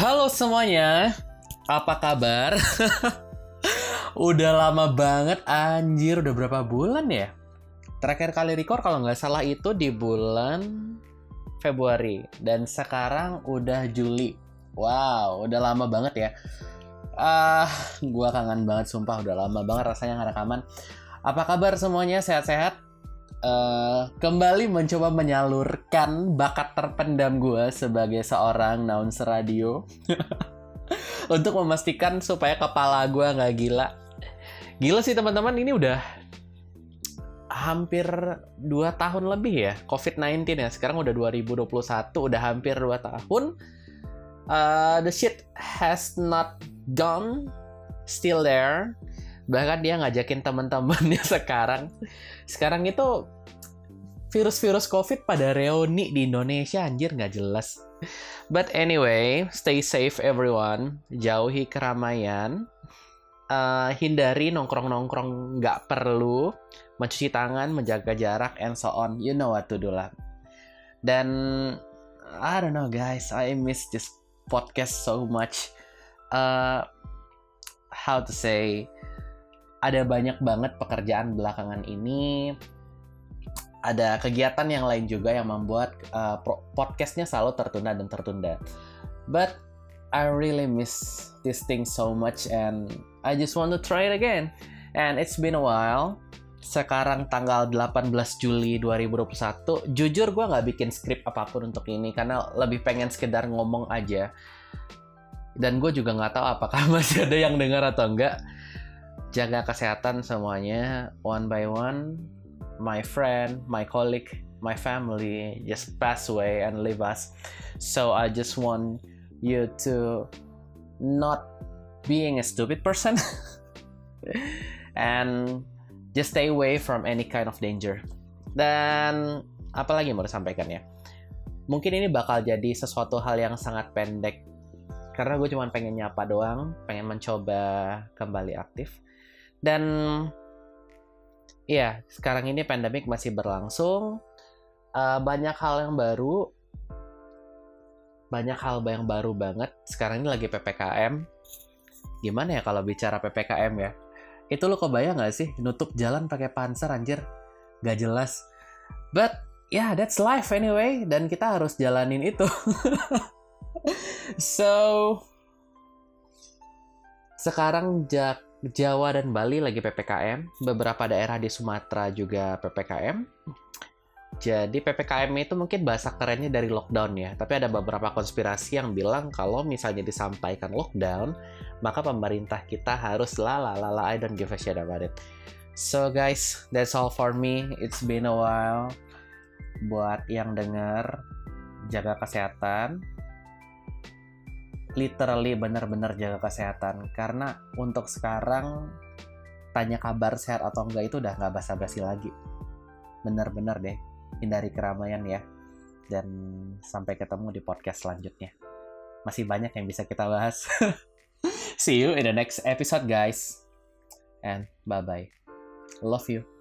Halo semuanya, apa kabar? udah lama banget anjir, udah berapa bulan ya? Terakhir kali record kalau nggak salah itu di bulan Februari dan sekarang udah Juli. Wow, udah lama banget ya. Ah, gua kangen banget sumpah udah lama banget rasanya nggak rekaman. Apa kabar semuanya? Sehat-sehat? Uh, kembali mencoba menyalurkan bakat terpendam gue sebagai seorang announcer radio untuk memastikan supaya kepala gue nggak gila. Gila sih teman-teman ini udah hampir 2 tahun lebih ya COVID-19 ya. Sekarang udah 2021, udah hampir 2 tahun. Uh, the shit has not gone, still there bahkan dia ngajakin teman-temannya sekarang. Sekarang itu virus-virus covid pada reuni di Indonesia anjir nggak jelas. But anyway stay safe everyone. Jauhi keramaian. Uh, hindari nongkrong-nongkrong nggak perlu. Mencuci tangan menjaga jarak and so on. You know what to do lah. Dan I don't know guys. I miss this podcast so much. Uh, how to say ada banyak banget pekerjaan belakangan ini. Ada kegiatan yang lain juga yang membuat uh, podcastnya selalu tertunda dan tertunda. But I really miss this thing so much and I just want to try it again. And it's been a while. Sekarang tanggal 18 Juli 2021 jujur gue nggak bikin skrip apa pun untuk ini karena lebih pengen sekedar ngomong aja. Dan gue juga nggak tahu apakah masih ada yang dengar atau enggak jaga kesehatan semuanya one by one. My friend my colleague my family just pass away and leave us. So i just want you to not being a stupid person and just stay away from any kind of danger. Dan apalagi mau disampaikan ya? Mungkin ini bakal jadi sesuatu hal yang sangat pendek. Karena gue cuma pengen nyapa doang pengen mencoba kembali aktif dan ya sekarang ini pandemik masih berlangsung. Uh, banyak hal yang baru, banyak hal yang baru banget. Sekarang ini lagi ppkm. Gimana ya kalau bicara ppkm ya? Itu lo kebayang gak sih nutup jalan pakai panser anjir? Gak jelas. But yeah, that's life anyway. Dan kita harus jalanin itu. so sekarang jak Jawa dan Bali lagi PPKM, beberapa daerah di Sumatera juga PPKM. Jadi PPKM itu mungkin bahasa kerennya dari lockdown ya, tapi ada beberapa konspirasi yang bilang kalau misalnya disampaikan lockdown, maka pemerintah kita harus lala lala I don't give a shit about it. So guys, that's all for me. It's been a while. Buat yang denger, jaga kesehatan, literally benar-benar jaga kesehatan. Karena untuk sekarang tanya kabar sehat atau enggak itu udah nggak basa-basi lagi. Benar-benar deh hindari keramaian ya. Dan sampai ketemu di podcast selanjutnya. Masih banyak yang bisa kita bahas. See you in the next episode guys. And bye bye love you